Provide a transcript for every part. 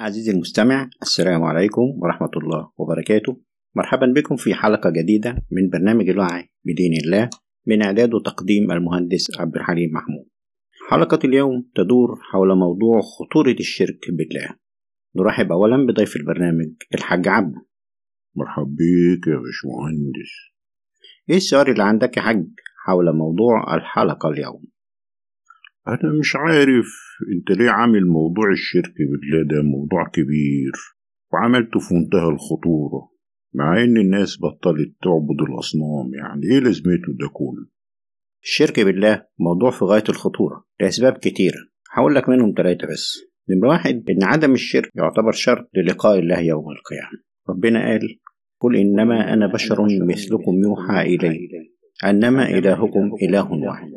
عزيزي المستمع السلام عليكم ورحمة الله وبركاته. مرحبا بكم في حلقة جديدة من برنامج الوعي بدين الله من إعداد وتقديم المهندس عبد الحليم محمود. حلقة اليوم تدور حول موضوع خطورة الشرك بالله. نرحب أولا بضيف البرنامج الحاج عبد. مرحب بيك يا باشمهندس. إيه السؤال اللي عندك يا حاج حول موضوع الحلقة اليوم؟ أنا مش عارف. أنت ليه عامل موضوع الشرك بالله ده موضوع كبير؟ وعملته في منتهى الخطورة مع إن الناس بطلت تعبد الأصنام. يعني إيه لازمته ده كله؟ الشرك بالله موضوع في غاية الخطورة لأسباب كتيرة. هقول لك منهم ثلاثة بس. نمرة واحد إن عدم الشرك يعتبر شرط للقاء الله يوم القيامة. ربنا قال قل إنما أنا بشر مثلكم يوحى إلي أنما إلهكم إله واحد.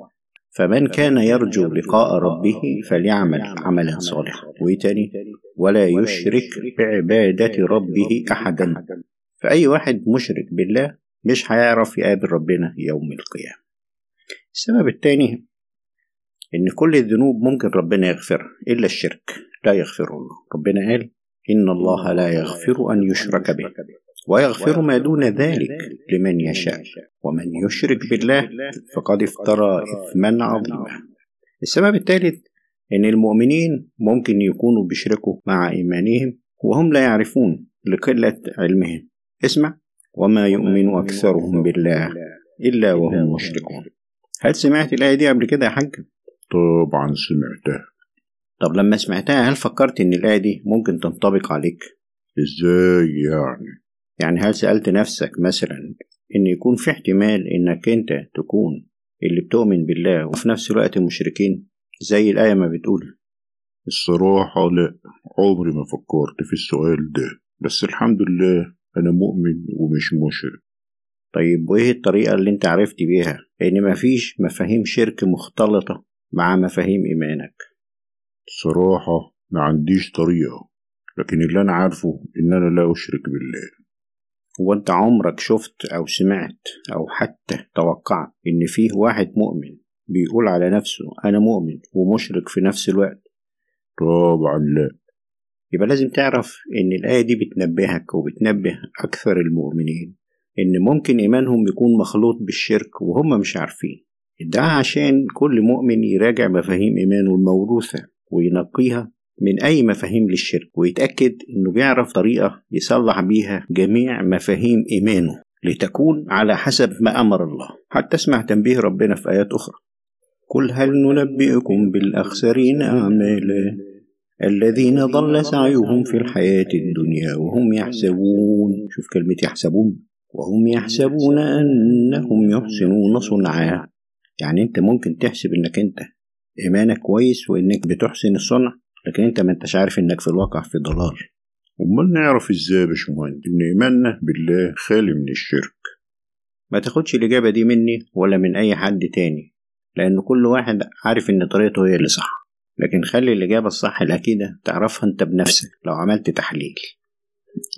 فمن كان يرجو لقاء ربه فليعمل عملا صالحا. وتاني ولا يشرك بعبادة ربه أحدا. فأي واحد مشرك بالله مش هيعرف يقابل ربنا يوم القيامة. السبب التاني إن كل الذنوب ممكن ربنا يغفرها إلا الشرك لا يغفره الله. ربنا قال إن الله لا يغفر أن يشرك به. ويغفر ما دون ذلك لمن يشاء. ومن يشرك بالله فقد افترى إثما عظيما. السبب الثالث إن المؤمنين ممكن يكونوا بيشركوا مع إيمانهم وهم لا يعرفون لقلة علمهم. اسمع. وما يؤمن أكثرهم بالله إلا وهم مشركون. هل سمعت الآية دي قبل كده يا حاج؟ طبعا سمعتها. طب لما سمعتها هل فكرت إن الآية دي ممكن تنطبق عليك؟ إزاي يعني؟ يعني هل سألت نفسك مثلا إن يكون في احتمال إنك أنت تكون اللي بتؤمن بالله وفي نفس الوقت مشركين؟ زي الآية ما بتقول. الصراحة لا عمري ما فكرت في السؤال ده بس الحمد لله أنا مؤمن ومش مشرك. طيب وإيه الطريقة اللي أنت عرفت بيها؟ إن مفيش مفاهيم شرك مختلطة مع مفاهيم إيمانك. الصراحة ما عنديش طريقة لكن اللي أنا عارفه إن أنا لا أشرك بالله. هو أنت عمرك شفت أو سمعت أو حتى توقعت إن فيه واحد مؤمن بيقول على نفسه أنا مؤمن ومشرك في نفس الوقت؟ طبعا لا. يبقى لازم تعرف إن الآية دي بتنبهك وبتنبه أكثر المؤمنين إن ممكن إيمانهم يكون مخلوط بالشرك وهم مش عارفين. ده عشان كل مؤمن يراجع مفاهيم إيمانه الموروثة وينقيها من أي مفاهيم للشرك ويتأكد إنه بيعرف طريقة يصلح بيها جميع مفاهيم إيمانه لتكون على حسب ما أمر الله. حتى اسمع تنبيه ربنا في آيات أخرى. قل هل ننبئكم بالأخسرين أعمالا الذين ضل سعيهم في الحياة الدنيا وهم يحسبون. شوف كلمة يحسبون. وهم يحسبون أنهم يحسنون صنعا. يعني أنت ممكن تحسب إنك أنت إيمانك كويس وإنك بتحسن الصنع. لكن أنت ما أنتش عارف إنك في الواقع في ضلال. أمال نعرف إزاي يا باشمهندس؟ إن إيماننا بالله خالي من الشرك. ما تاخدش الإجابة دي مني ولا من أي حد تاني لأن كل واحد عارف إن طريقته هي اللي صح. لكن خلي الإجابة الصح الأكيدة تعرفها أنت بنفسك لو عملت تحليل.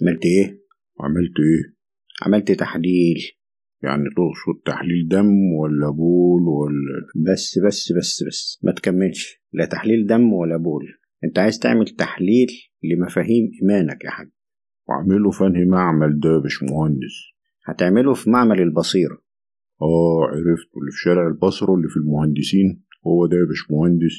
عملت إيه؟ عملت إيه؟ عملت تحليل. يعني تقصد تحليل دم ولا بول ولا بس بس بس بس ما تكملش. لا تحليل دم ولا بول. انت عايز تعمل تحليل لمفاهيم إيمانك يا حاج. وأعمله في أنهي معمل ده يا باشمهندس؟ هتعمله في معمل البصيرة. آه عرفته. اللي في شارع البصرة اللي في المهندسين. هو ده يا باشمهندس.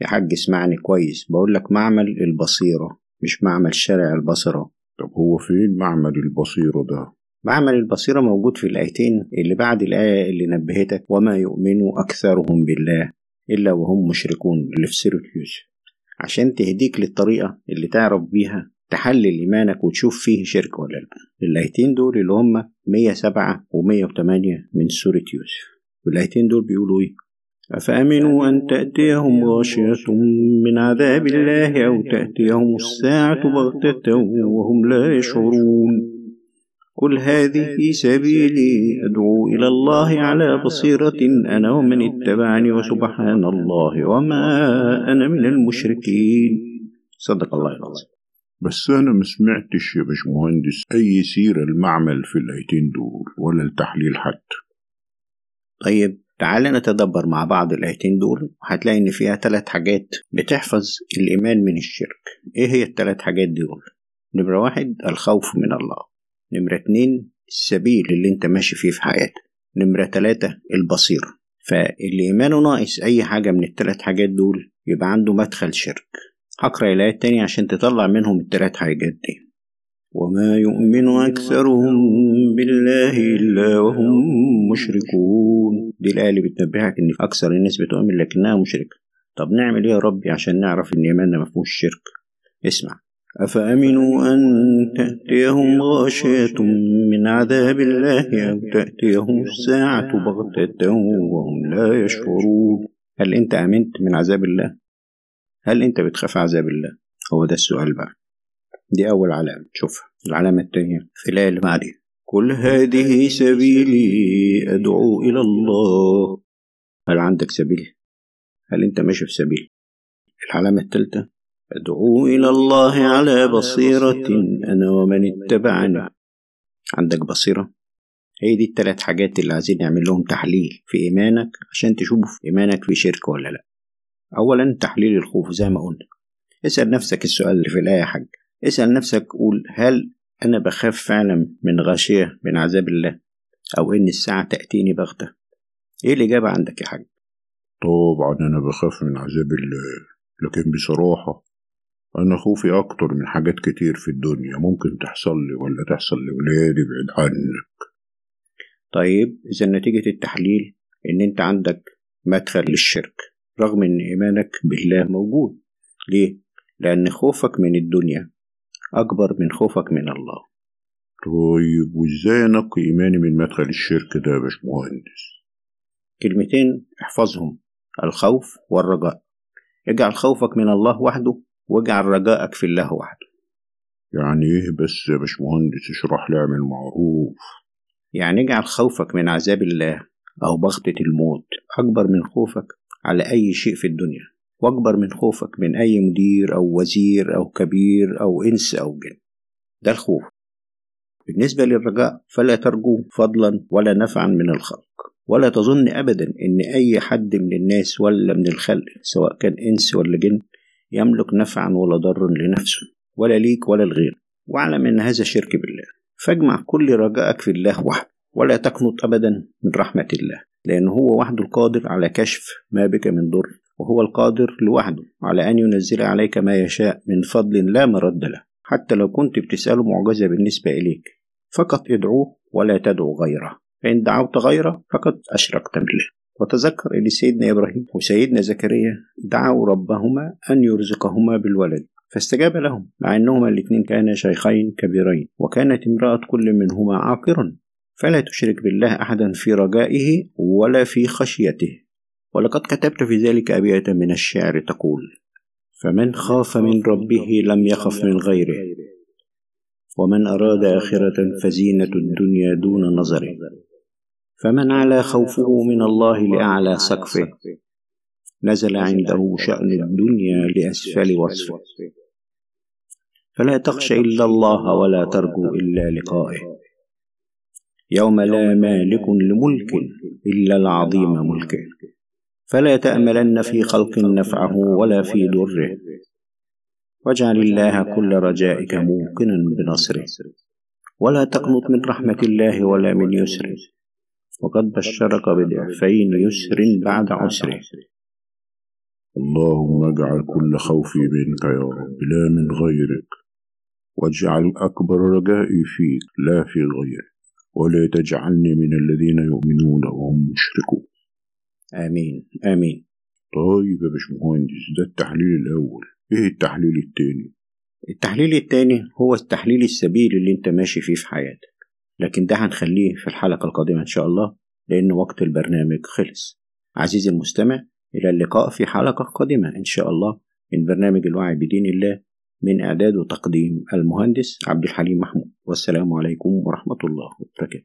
يا حاج اسمعني كويس. بقول لك معمل البصيرة مش معمل شارع البصرة. طب هو فين معمل البصيرة ده؟ معمل البصيرة موجود في الآيتين اللي بعد الآية اللي نبهتك وما يؤمن أكثرهم بالله إلا وهم مشركون. اللي في سورة عشان تهديك للطريقة اللي تعرف بيها تحلل إيمانك وتشوف فيه شرك ولا لأ. الآيتين دول اللي هم 107 و 108 من سورة يوسف. والآيتين دول بيقولوا إيه؟ أفأمنوا أن تأتيهم غاشية من عذاب الله أو تأتيهم الساعة بغتة وهم لا يشعرون. قل هذه سبيلي أدعو إلى الله على بصيرة أنا ومن اتبعني وسبحان الله وما أنا من المشركين. صدق الله العظيم. بس أنا ما سمعتش يا باشمهندس أي سيرة المعمل في الآيتين دول ولا التحليل حتى. طيب تعال نتدبر مع بعض الآيتين دول وهتلاقي إن فيها ثلاث حاجات بتحفظ الإيمان من الشرك. إيه هي الثلاث حاجات دول؟ نمرة واحد الخوف من الله. نمرة اتنين السبيل اللي انت ماشي فيه في حياتك. نمرة تلاتة البصيرة. فاللي إيمانه ناقص أي حاجة من الثلاث حاجات دول يبقى عنده مدخل شرك. هقرأ الآيات تاني عشان تطلع منهم الثلاث حاجات دي. وما يؤمن أكثرهم بالله إلا وهم مشركون. دي الآية اللي بتنبهك إن أكثر الناس بتؤمن لكنها مشركة. طب نعمل إيه يا ربي عشان نعرف إن إيماننا مفهوش شرك؟ اسمع. أفأمنوا أن تأتيهم غاشية من عذاب الله أو تأتيهم الساعة بغتة وهم لا يشعرون هل أنت آمنت من عذاب الله؟ هل أنت بتخاف عذاب الله؟ هو ده السؤال بقى دي أول علامة شوفها العلامة التانية في الآية اللي بعدها قل هذه سبيلي أدعو إلى الله هل عندك سبيل؟ هل أنت ماشي في سبيل؟ العلامة الثالثة أدعو إلى الله على بصيرة أنا ومن اتبعني. عندك بصيرة؟ هي دي التلات حاجات اللي عايزين نعمل لهم تحليل في إيمانك عشان تشوف إيمانك في شرك ولا لأ. أولا تحليل الخوف زي ما قلنا. اسأل نفسك السؤال اللي في الآية يا حاج. اسأل نفسك قول هل أنا بخاف فعلا من غاشية من عذاب الله أو إن الساعة تأتيني بغتة؟ إيه الإجابة عندك يا حاج؟ طبعا أنا بخاف من عذاب الله لكن بصراحة أنا خوفي أكتر من حاجات كتير في الدنيا. ممكن تحصل لي ولا تحصل لولادي بعيد عنك. طيب إذا نتيجة التحليل إن أنت عندك مدخل للشرك رغم إن إيمانك بالله موجود. ليه؟ لأن خوفك من الدنيا أكبر من خوفك من الله. طيب وإزاي أنقي إيماني من مدخل الشرك ده يا باشمهندس؟ كلمتين احفظهم. الخوف والرجاء. اجعل خوفك من الله وحده. واجعل رجائك في الله وحده. يعني إيه بس يا باشمهندس؟ اشرح لي اعمل معروف. يعني اجعل خوفك من عذاب الله أو بغتة الموت أكبر من خوفك على أي شيء في الدنيا وأكبر من خوفك من أي مدير أو وزير أو كبير أو إنس أو جن. ده الخوف. بالنسبة للرجاء فلا ترجو فضلا ولا نفعا من الخلق. ولا تظن أبدا إن أي حد من الناس ولا من الخلق سواء كان إنس ولا جن يملك نفعا ولا ضر لنفسه ولا ليك ولا الغير واعلم أن هذا شرك بالله. فاجمع كل رجائك في الله وحده ولا تقنط أبدا من رحمة الله لأن هو وحده القادر على كشف ما بك من ضر وهو القادر لوحده على أن ينزل عليك ما يشاء من فضل لا مرد له حتى لو كنت بتسأله معجزة بالنسبة إليك. فقط ادعوه ولا تدعو غيره. فإن دعوت غيره فقد أشركت بالله. وتذكر أن سيدنا إبراهيم وسيدنا زكريا دعوا ربهما أن يرزقهما بالولد فاستجاب لهم مع أنهما الإثنين كانا شيخين كبيرين وكانت امرأة كل منهما عاقرا فلا تشرك بالله أحدا في رجائه ولا في خشيته. ولقد كتبت في ذلك أبيات من الشعر تقول فمن خاف من ربه لم يخف من غيره ومن أراد آخرة فزينة الدنيا دون نظره. فمن على خوفه من الله لأعلى سقفه نزل عنده شأن الدنيا لأسفل وصفه. فلا تخش إلا الله ولا ترجو إلا لقائه. يوم لا مالك لملك إلا العظيم ملكه. فلا تأملن في خلق نفعه ولا في ضره. واجعل الله كل رجائك موقنا بنصره. ولا تقنط من رحمة الله ولا من يسره. وقد بشرك بضعفين يسر بعد عسره. اللهم اجعل كل خوفي منك يا رب لا من غيرك واجعل أكبر رجائي فيك لا في غيرك ولا تجعلني من الذين يؤمنون وهم مشركون. آمين آمين. طيب يا باشمهندس ده التحليل الأول. إيه التحليل التاني؟ التحليل التاني هو التحليل السبيل اللي أنت ماشي فيه في حياتك. لكن ده هنخليه في الحلقة القادمة إن شاء الله لأن وقت البرنامج خلص. عزيزي المستمع إلى اللقاء في حلقة قادمة إن شاء الله من برنامج الوعي بدين الله من إعداد وتقديم المهندس عبد الحليم محمود. والسلام عليكم ورحمة الله وبركاته.